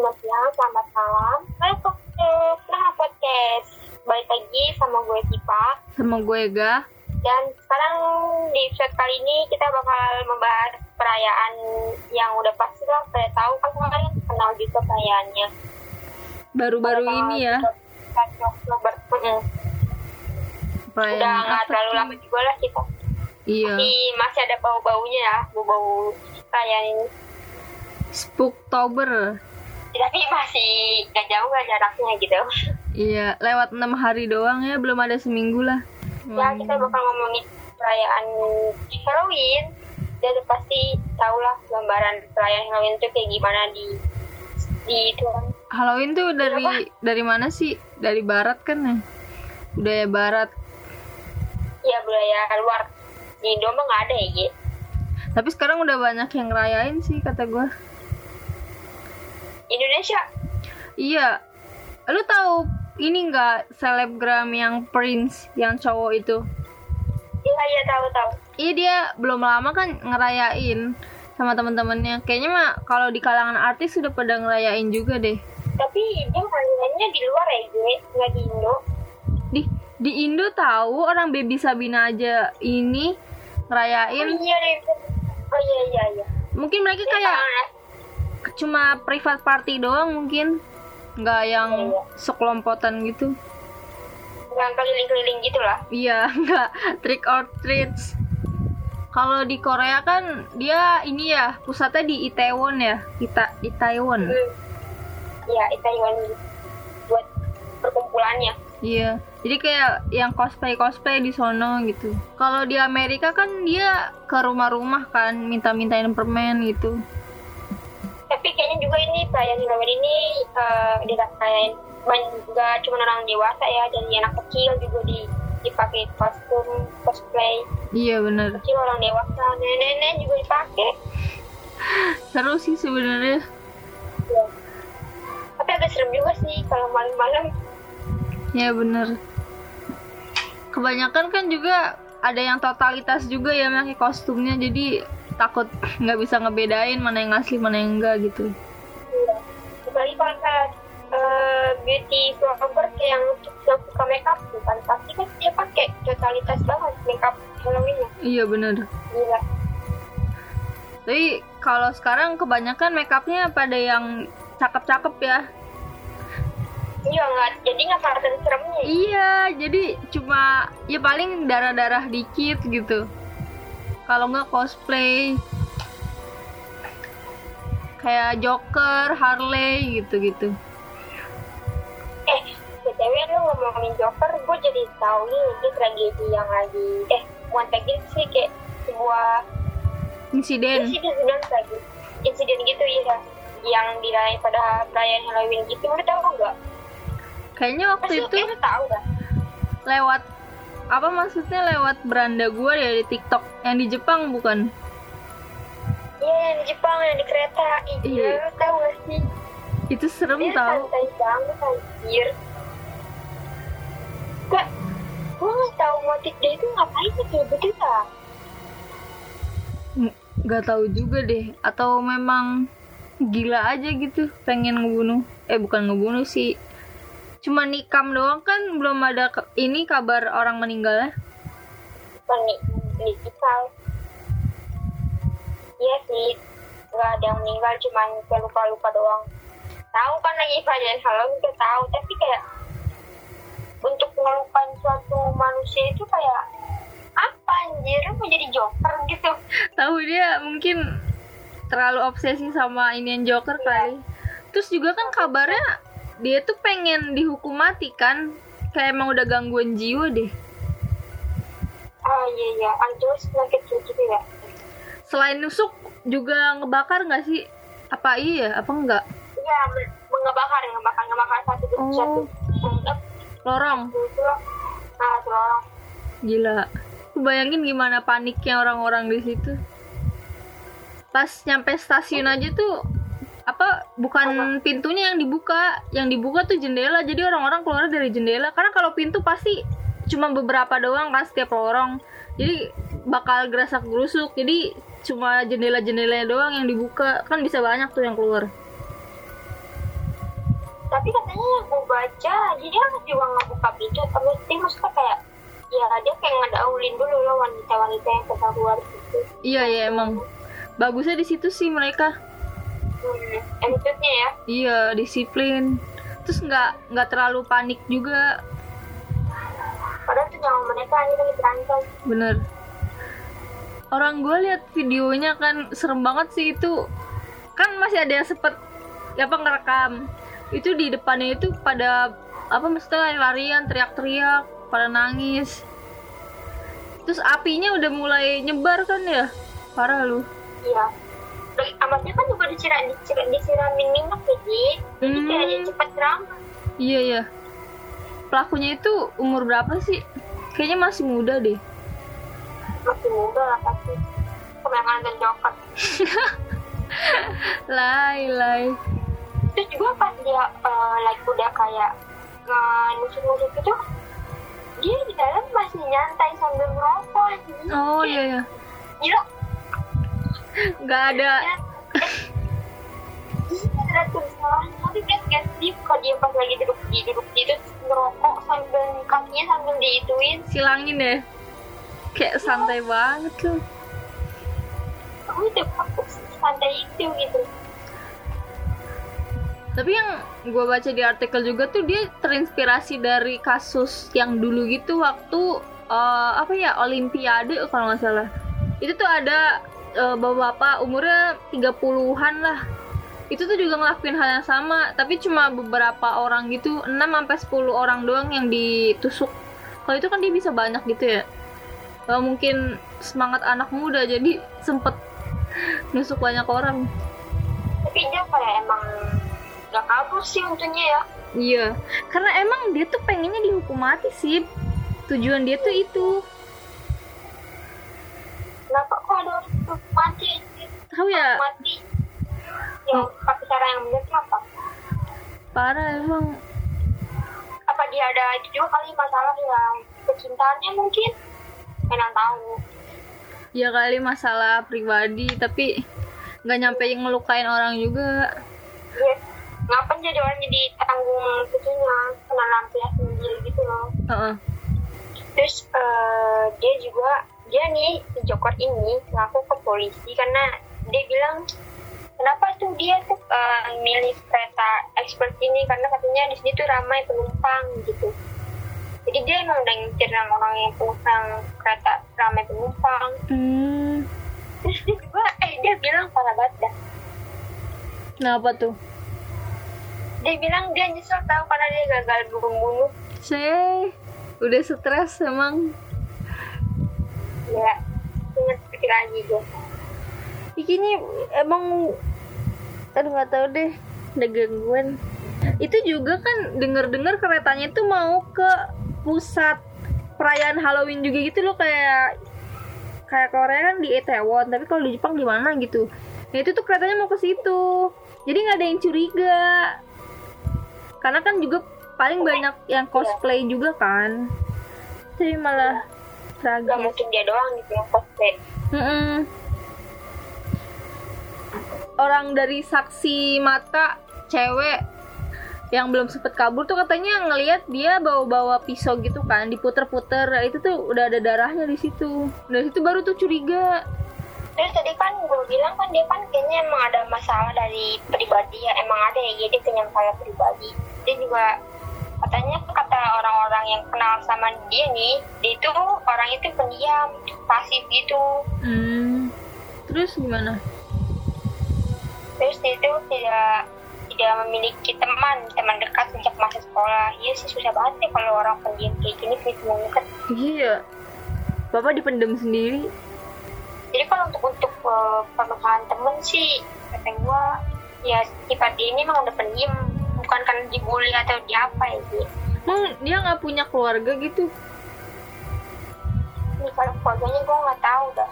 selamat siang, selamat malam. Hai podcast, nah podcast. Balik lagi sama gue Tipa. Sama gue Ega. Dan sekarang di episode kali ini kita bakal membahas perayaan yang udah pasti lah pada tahu kan kemarin kenal juga perayaannya. Baru-baru ini ya. 1 Oktober. Perayaan Udah nggak terlalu lama juga lah kita. Iya. Masih, masih ada bau-baunya ya, bau-bau perayaan ini. Spooktober. Tapi masih gak jauh gak jaraknya gitu. Iya, lewat enam hari doang ya, belum ada seminggu lah. Ya kita bakal ngomongin perayaan Halloween dan pasti tau lah gambaran perayaan Halloween itu kayak gimana di di itu. Halloween tuh dari dari mana sih? Dari barat kan ya? Budaya barat. ya budaya luar di Indo mah nggak ada ya Gi. Tapi sekarang udah banyak yang ngerayain sih kata gue. Indonesia Iya. Lu tahu ini nggak selebgram yang Prince yang cowok itu? iya iya tahu tahu Iya dia belum lama kan ngerayain sama teman-temannya. Kayaknya mah kalau di kalangan artis sudah pada ngerayain juga deh. tapi dia mainannya di luar ya gue nggak di Indo Di di Indo tahu orang Baby Sabina aja ini oh ngerayain. iya deh oh iya iya iya Mungkin mereka Dia kayak cuma private party doang mungkin. Nggak yang Iya. sekelompotan gitu. yang keliling-keliling gitu lah Iya, nggak trick or treats. Kalau di Korea kan dia ini ya pusatnya di Itaewon ya, Ita Itaewon. hmm. ya itu yang buat perkumpulannya Iya. Jadi kayak yang cosplay cosplay di sono gitu. Kalau di Amerika kan dia ke rumah-rumah kan minta-mintain permen gitu. Tapi kayaknya juga ini perayaan Halloween ini eh dirayain ban- nggak cuma orang dewasa ya dan anak kecil juga di dipakai kostum cosplay Iya bener. kecil orang dewasa nenek-nenek juga dipakai Seru sih sebenarnya. ya. tapi agak serem juga sih kalau malam-malam Ya bener. Kebanyakan kan juga ada yang totalitas juga ya pakai kostumnya jadi takut nggak bisa ngebedain mana yang asli mana yang enggak gitu. Iya. apalagi kalau kayak eh, beauty vlogger kayak yang, yang suka makeup bukan pasti kan dia pakai totalitas banget makeup Halloweennya Iya bener. gila Tapi kalau sekarang kebanyakan makeupnya pada yang cakep-cakep ya. iya nggak jadi nggak kelihatan seremnya Iya, jadi cuma ya paling darah-darah dikit gitu. Kalau nggak cosplay kayak Joker, Harley gitu-gitu. Eh, BTW lu ngomongin Joker, gue jadi tahu nih ini tragedi yang lagi eh bukan tragedi sih kayak sebuah Insiden. insiden sebenarnya lagi insiden gitu ya yang dirayain pada perayaan Halloween gitu lu tahu nggak? Kayaknya waktu Pasti itu lu tahu kan? lewat apa maksudnya lewat beranda gua ya di TikTok yang di Jepang bukan? Iya yang di Jepang yang di kereta, Iya. iya lu tahu gak sih? Itu serem Dia tahu. santai banget anjir. Gak, gue nggak tahu motif dia itu ngapain sih kayak gitu ya? Nggak tahu juga deh atau memang gila aja gitu pengen ngebunuh eh bukan ngebunuh sih cuma nikam doang kan belum ada ini kabar orang meninggalnya Nih, digital. Iya sih, nggak ada yang meninggal, cuman kayak luka-luka doang. Tahu kan lagi perayaan Halloween kita tahu, tapi kayak untuk ngelupain suatu manusia itu kayak apa anjir? Mau jadi joker gitu. Tahu dia mungkin terlalu obsesi sama inian Joker kali. Terus juga kan kabarnya dia tuh pengen dihukum mati kan? Kayak emang udah gangguan jiwa deh. Ah iya iya. Anjir penyakit gitu ya. Selain nusuk juga ngebakar nggak sih? Apa iya? Apa enggak iya ngebakar ngebakar ngebakar satu satu Oh. satu Hmm, lorong nah tolong Gila. Lu Bayangin gimana paniknya orang-orang di situ. Pas nyampe stasiun aja tuh apa bukan pintunya yang dibuka, yang dibuka tuh jendela. Jadi orang-orang keluar dari jendela karena kalau pintu pasti cuma beberapa doang kan setiap lorong. Jadi bakal gerasak gerusuk. Jadi cuma jendela-jendelanya doang yang dibuka. Kan bisa banyak tuh yang keluar. tapi katanya yang gue baca dia juga nggak buka pintu terus dia maksudnya kayak ya dia kayak ngadaulin dulu loh wanita-wanita yang keluar gitu iya ya emang bagusnya di situ sih mereka hmm, attitude-nya ya? Iya disiplin. Terus nggak nggak terlalu panik juga. Padahal tuh nyawa mereka ini lagi berantem. Bener. Orang gue lihat videonya kan serem banget sih itu kan masih ada yang sempet ya apa ngerekam. Itu di depannya itu pada apa maksudnya larian teriak-teriak pada nangis. Terus apinya udah mulai nyebar kan ya? Parah lu. Iya amatnya kan juga disiram, disiram, disiramin minyak jadi jadi Hmm. kayak dia cepat drama iya iya. Pelakunya itu umur berapa sih? Kayaknya masih muda deh. Masih muda lah pasti. Kebanyakan nonton Joker lai lai. Terus juga pas dia eh, lagi udah kayak nusuk-nusuk itu dia di dalam masih nyantai sambil anjing. oh iya ya gila nggak ada. Dia Iya, ada tulisannya tapi dia kayak sih kalau dia pas lagi duduk di duduk gitu ngerokok sambil kakinya sambil diituin. Silangin ya kayak santai banget loh kamu udah fokus santai itu gitu. Tapi yang gue baca di artikel juga tuh dia terinspirasi dari kasus yang dulu gitu waktu eh, apa ya olimpiade kalau nggak salah. Itu tuh ada eh, bapak-bapak umurnya 30-an lah. Itu tuh juga ngelakuin hal yang sama tapi cuma beberapa orang gitu 6 sampai 10 orang doang yang ditusuk. Kalau itu kan dia bisa banyak gitu ya. Eh, mungkin semangat anak muda jadi sempet nusuk banyak orang. Tapi dia kayak emang gak kabur sih untungnya ya. Iya, karena emang dia tuh pengennya dihukum mati sih. Tujuan dia tuh itu. kenapa kok ada orang tuh mati Tahu ya, mati yang pakai cara yang benar tuh apa parah emang. apa dia ada itu juga kali masalah yang kecintaannya mungkin pengen tahu Ya kali masalah pribadi, tapi nggak nyampe ngelukain orang juga. dia ngapain jadi orang jadi tanggung itunya kena lampias sendiri gitu loh Heeh. terus eh, dia juga dia nih si Joker ini ngaku ke polisi karena dia bilang kenapa tuh dia tuh eh, milih kereta ekspres ini? Karena katanya di sini tuh ramai penumpang gitu. Jadi dia emang udah ngincer yang orang yang penumpang kereta ramai penumpang. Hmm, terus dia juga eh dia bilang parah banget dah. Kenapa tuh? dia bilang dia nyesel tahu karena dia gagal bunuh-bunuh. Saya udah stres emang. ya inget lagi gue Ikinya emang aduh nggak tahu deh ada gangguan. Itu juga kan denger-dengar keretanya itu mau ke pusat perayaan Halloween juga gitu loh kayak kayak Korea kan di Itaewon tapi kalau di Jepang di mana gitu. Nah itu tuh keretanya mau ke situ. Jadi nggak ada yang curiga. Karena kan juga paling banyak yang cosplay juga kan. Jadi malah gak tragis. mungkin dia doang gitu yang cosplay. Mm-mm. Orang dari saksi mata cewek yang belum sempet kabur tuh katanya ngelihat dia bawa-bawa pisau gitu kan diputer-puter. Nah, itu tuh udah ada darahnya di situ. Dari situ baru tuh curiga. Terus tadi kan gue bilang kan dia kan kayaknya emang ada masalah dari pribadi ya emang ada ya jadi punya masalah pribadi. Dia juga katanya kata orang-orang yang kenal sama dia nih dia itu orang itu pendiam pasif gitu. Hmm. terus gimana terus dia itu tidak tidak memiliki teman teman dekat sejak masa sekolah. Iya sih susah banget ya kalau orang pendiam kayak gini punya teman dekat iya. Bapak dipendem sendiri. Jadi kalau untuk untuk uh, temen sih kata gue ya sifat dia ini emang udah pendiam. Bukan karena dibully atau di apa ya sih emang dia nggak punya keluarga gitu? Ini kalau keluarganya gue nggak tahu dah.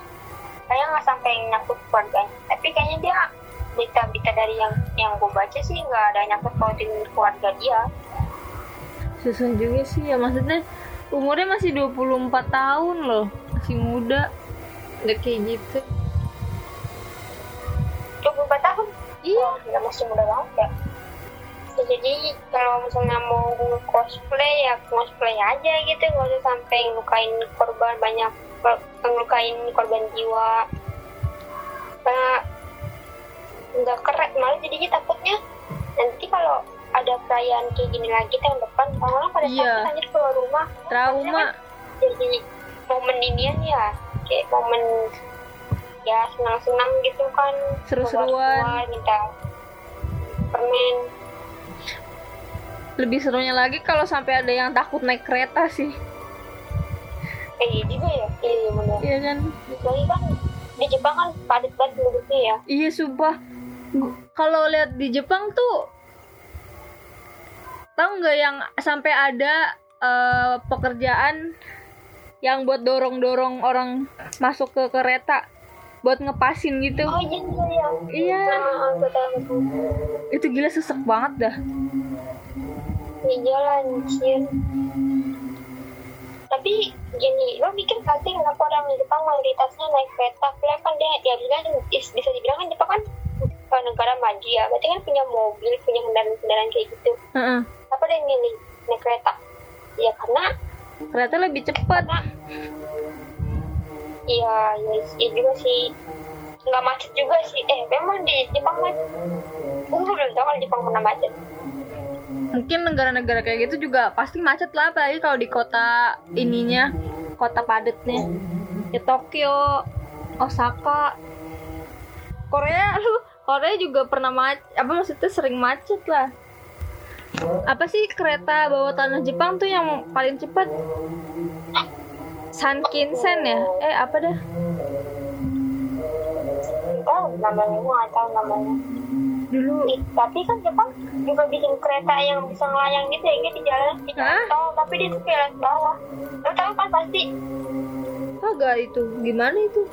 Kayaknya nggak sampai nyangkut keluarganya. Tapi kayaknya dia berita-berita dari yang yang gue baca sih nggak ada nyangkut pautin keluarga dia. Susah juga sih ya maksudnya umurnya masih 24 tahun loh masih muda udah kayak gitu. 24 tahun? Iya. Wah, gila, masih muda banget ya. Ya, jadi kalau misalnya mau cosplay ya cosplay aja gitu nggak usah sampai ngelukain korban banyak ngelukain korban jiwa. Karena nggak keren malah jadinya takutnya nanti kalau ada perayaan kayak gini lagi tahun depan orang pada Iya. takut anjir keluar rumah. Trauma. Jadi momen inian ya kayak momen ya senang-senang gitu kan. Seru-seruan. Minta permen. Lebih serunya lagi kalau sampai ada yang takut naik kereta sih. Eh iya juga ya iya iya benar. Iya kan? Lagi kan di Jepang kan padat banget penduduknya ya. Iya sumpah kalau lihat di Jepang tuh tahu nggak yang sampai ada eh, pekerjaan yang buat dorong-dorong orang masuk ke kereta buat ngepasin gitu? Oh iya iya iya. Iya. nah, itu gila sesek banget dah. Di jalan anjir tapi gini lo mikir sih kenapa orang Jepang mayoritasnya naik kereta? Kan dia dia bilang is- bisa dibilang kan Jepang kan eh, negara maju ya berarti kan punya mobil punya kendaraan-kendaraan kayak gitu. Heeh. apa dia milih naik kereta? Ya karena kereta lebih cepat. Iya iya iya juga sih. Nggak macet juga sih. Eh memang di Jepang macet gue belum tahu kalau Jepang pernah macet. Mungkin negara-negara kayak gitu juga pasti macet lah apalagi kalau di kota ininya kota padatnya. Ya Tokyo Osaka. Korea lu Korea juga pernah macet apa maksudnya sering macet lah. Apa sih kereta bawah tanah Jepang tuh yang paling cepat? Sankinsen ya? Eh apa dah? Oh namanya nggak tahu namanya. Dulu. Tapi kan Jepang juga bikin kereta yang bisa ngelayang gitu ya kayak di jalan di jalan tol tapi dia tuh lewat bawah. Lo tahu kan pasti? Agak itu. Gimana itu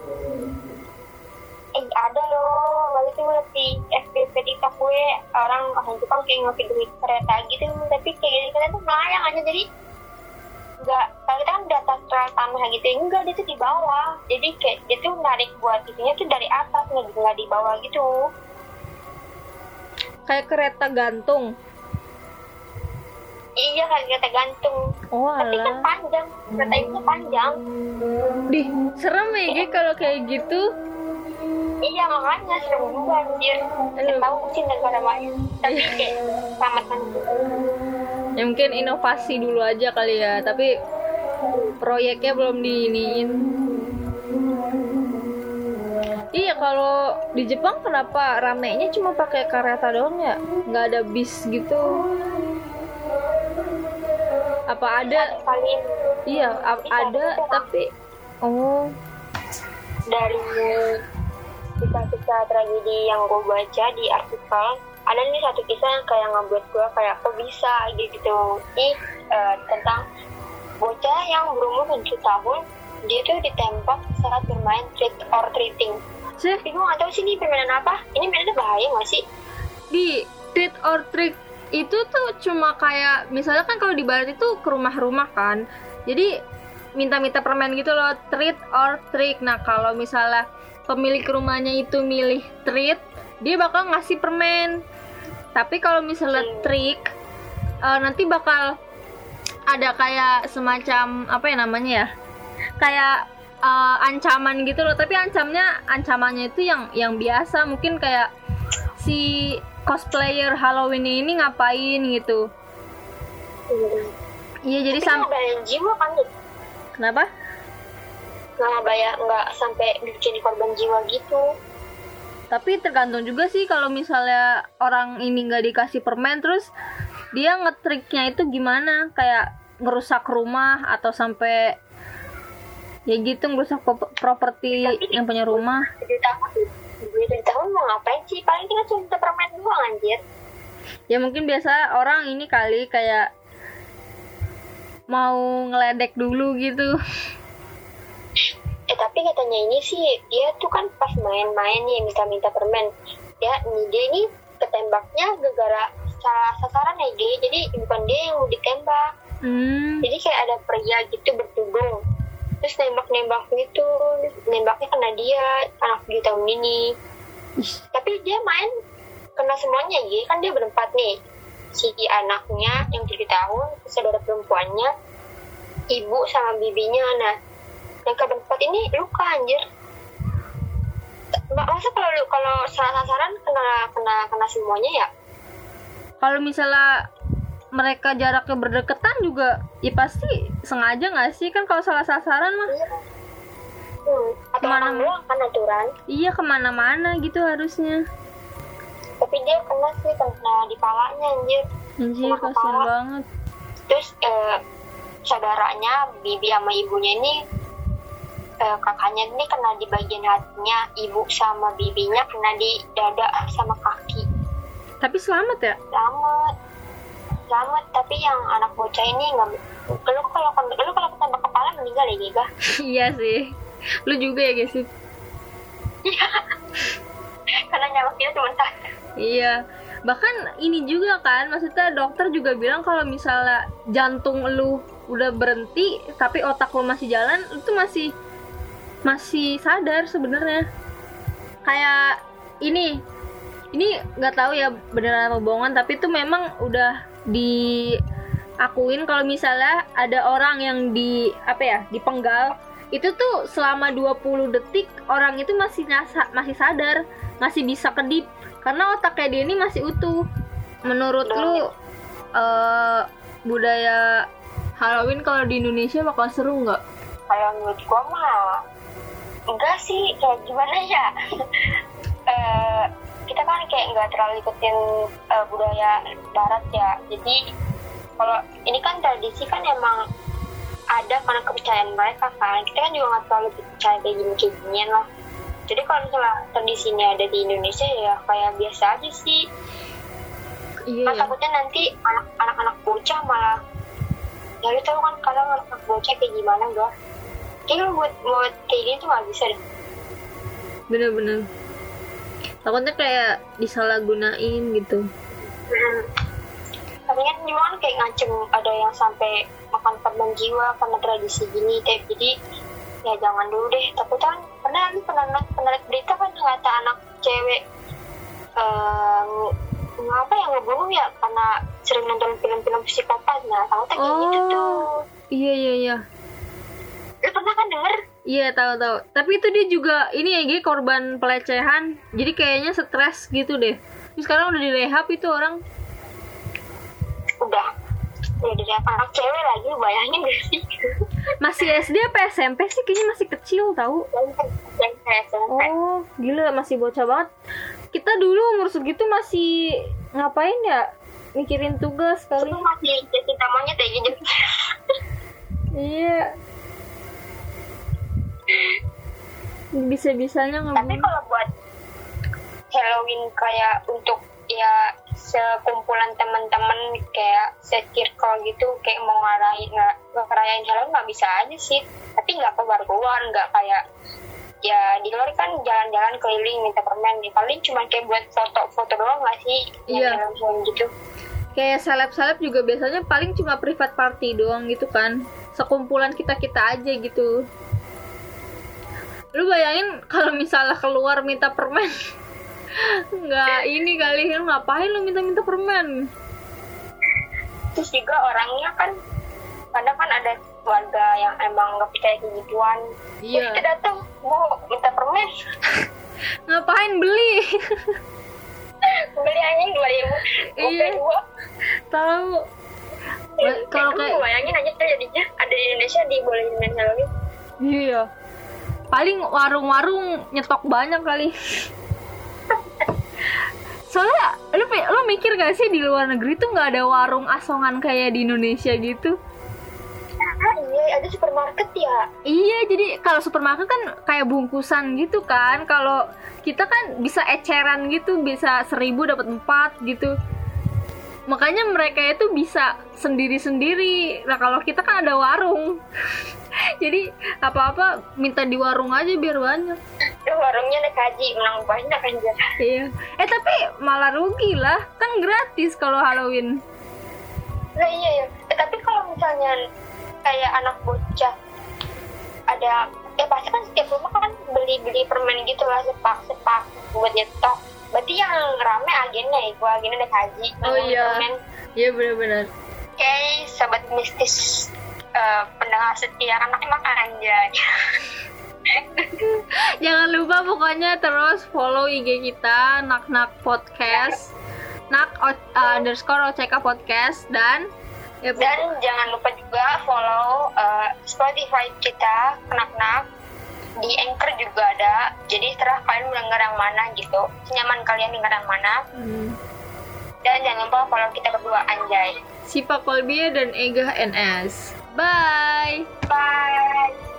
eh ada loh. Lalu tuh ngeliat di FBP TikTok gue orang orang Jepang kayak ngevideoin kereta gitu. Tapi kayak kereta tuh melayang aja. Jadi enggak kalau kita kan di atas rel tanah gitu enggak dia tuh di bawah. Jadi kayak dia tuh narik buat itunya tuh dari atas nggak nggak di bawah gitu. Kayak kereta gantung. Iya kan kereta gantung. Oh tapi kan alah. panjang. Kereta itu panjang. Dih, serem ya Gi, kalau kayak gitu. Iya makanya serem juga anjir Nggak tahu sih negara lain Tapi kayak selamatkan Ya mungkin inovasi dulu aja kali ya, tapi proyeknya belum diiniin. Iya, kalau di Jepang kenapa ramenya cuma pakai kereta doang ya? Nggak ada bis gitu. Apa ada? Iya, ada tapi oh, dari kisah-kisah tragedi yang gue baca di artikel ada nih satu kisah yang kayak ngebuat gue kayak kok bisa? Gitu. Ini eh, tentang bocah yang berumur 7 tahun dia tuh ditembak saat bermain trick or treating. Sih gue gak tahu sih ini permainan apa. Ini mainannya bahaya gak sih? Di treat or trick itu tuh cuma kayak misalnya kan kalau di barat itu ke rumah-rumah kan. Jadi minta-minta permen gitu loh treat or trick nah kalau misalnya pemilik rumahnya itu milih treat dia bakal ngasih permen. Tapi kalau misalnya trick eh, nanti bakal ada kayak semacam apa ya namanya ya? Kayak eh, ancaman gitu loh. Tapi ancamnya ancamannya itu yang yang biasa. Mungkin kayak si cosplayer Halloween ini ngapain gitu. Iya jadi tapi sam nggak bayar jiwa kan kenapa nggak bayar nggak sampai bikin korban jiwa gitu. Tapi tergantung juga sih kalau misalnya orang ini nggak dikasih permen terus dia ngetriknya itu gimana? Kayak ngerusak rumah atau sampai ya gitu ngerusak pro- properti yang punya rumah. Tujuh tahun tujuh tahun mau ngapain sih? Paling tinggal cuma minta permen doang anjir. Ya mungkin biasa orang ini kali kayak mau ngeledek dulu gitu eh tapi katanya ini sih dia tuh kan pas main-main nih minta-minta permen. Ya ini dia ini ketembaknya gara-gara salah sasaran ya dia jadi bukan dia yang mau ditembak. Hmm. Jadi kayak ada pria gitu bertudung. Terus nembak-nembak gitu. Nembaknya kena dia anak tujuh tahun ini. Tapi dia main kena semuanya ya kan dia berempat nih. Si anaknya yang tujuh tahun saudara perempuannya ibu sama bibinya. Nah yang keempat ini luka anjir. Ma- masa kalau kalau salah sasaran kena kena kena semuanya ya? Kalau misalnya mereka jaraknya berdekatan juga ya pasti sengaja nggak sih? Kan kalau salah sasaran mah. Hmm. atau Kemana- kan aturan. Iya ke mana-mana gitu harusnya. Tapi dia kena sih kena di palanya anjir. Anjir Kena kasihan kepala. banget. Terus eh, saudaranya bibi sama ibunya ini eh, kakaknya ini kena di bagian hatinya ibu sama bibinya kena di dada sama kaki. Tapi selamat ya? Selamat. Selamat tapi yang anak bocah ini nggak lu kalau lu kalau ketembak kepala meninggal ya Giga? Iya sih. Lu juga ya guys karena nyawa kita cuma satu. Iya, bahkan ini juga kan, maksudnya dokter juga bilang kalau misalnya jantung lu udah berhenti tapi otak lu masih jalan, itu masih masih sadar sebenarnya. Kayak ini, ini nggak tahu ya beneran apa bohongan, tapi itu memang udah diakuin kalau misalnya ada orang yang di apa ya dipenggal itu tuh selama 20 detik orang itu masih nyasa, masih sadar, masih bisa kedip karena otaknya dia ini masih utuh. Menurut lu eh, budaya Halloween kalau di Indonesia bakal seru nggak? kalau menurut gua mah enggak sih kayak gimana ya? Eh, kita kan kayak nggak terlalu ikutin eh, budaya barat ya. Jadi kalau ini kan tradisi kan emang ada karena kepercayaan mereka kan. Kita kan juga nggak terlalu percaya kayak gini kayak ginian lah. Jadi kalau misalnya tradisinya ada di Indonesia ya kayak biasa aja sih. Iya. kan ya. takutnya nanti anak- anak-anak bocah malah ya lu tahu kan kadang anak bocah kayak gimana gak kayak lu buat buat kayak gini tuh gak bisa deh Bener-bener. Takutnya kayak disalahgunain gitu. Hmm. tapi kan kan kayak ngancem ada yang sampai makan korban jiwa karena tradisi gini kayak jadi ya jangan dulu deh tapi kan pernah pernah pernah berita kan kata anak cewek eh ngapa yang ngebunuh ya karena sering nonton film-film psikopat nah tahu kayak gitu tuh Oh. Iya iya iya. Pernah kan denger Iya tahu tahu. Tapi itu dia juga ini ya Gi, korban pelecehan. Jadi kayaknya stres gitu deh. Terus sekarang udah direhab itu orang. udah udah dari anak cewek lagi bayangin gak sih Masih SD apa SMP sih? Kayaknya masih kecil tahu. kayak Oh, gila masih bocah banget. Kita dulu umur segitu masih ngapain ya? Mikirin tugas kali. itu masih jadi cinta monyet ya gitu Iya. Bisa-bisanya tapi ngebunuh. kalau buat Halloween kayak untuk ya sekumpulan teman-teman kayak se-circle gitu kayak mau ngarain nggak ngerayain Halloween nggak bisa aja sih tapi nggak keluar keluar nggak kayak ya di luar kan jalan-jalan keliling minta permen nih paling cuma kayak buat foto-foto doang nggak sih Iya. yang Halloween gitu Kayak seleb-seleb juga biasanya paling cuma private party doang gitu kan. Sekumpulan kita-kita aja gitu. Lu bayangin kalau misalnya keluar minta permen. Nggak ini kali lu ngapain lu minta-minta permen? terus juga orangnya kan kadang kan ada warga yang emang nggak percaya gituan terus Iya. kita datang bu minta permen Ngapain beli? beli anjing dua ribu Iya. Tahu. Ba- Kalau kayak bayangin aja tuh jadinya ada di Indonesia dibolehin main Halloween iya. Paling warung-warung nyetok banyak kali. Soalnya lu lu mikir gak sih di luar negeri tuh nggak ada warung asongan kayak di Indonesia gitu? ah iya ada supermarket ya Iya, jadi kalau supermarket kan kayak bungkusan gitu kan. Kalau kita kan bisa eceran gitu, bisa seribu dapat empat gitu. Makanya mereka itu bisa sendiri-sendiri. Nah kalau kita kan ada warung. jadi apa-apa minta di warung aja biar banyak. Duh, warungnya naik haji menang banyak aja Iya. Eh tapi malah rugi lah, kan gratis kalau Halloween. nah iya ya eh, tapi kalau misalnya kayak anak bocah ada ya pasti kan setiap rumah kan beli-beli permen gitu lah sepak-sepak buat nyetok berarti yang rame agennya ya gua agennya naik haji Oh, iya. Iya benar-benar. Oke, sobat mistis eh, pendengar setia anak emang anjay. Jangan lupa pokoknya terus follow IG kita Nak Nak Podcast, Nak o- uh, underscore OCK Podcast dan ya Dan jangan lupa juga follow eh, Spotify kita, kenak-nak. Di Anchor juga ada. Jadi terserah kalian mau denger yang mana gitu. Senyaman kalian denger yang mana. Hmm. Dan jangan lupa follow kita berdua anjay. Sipa Kolbia dan Ega NS. Bye. Bye.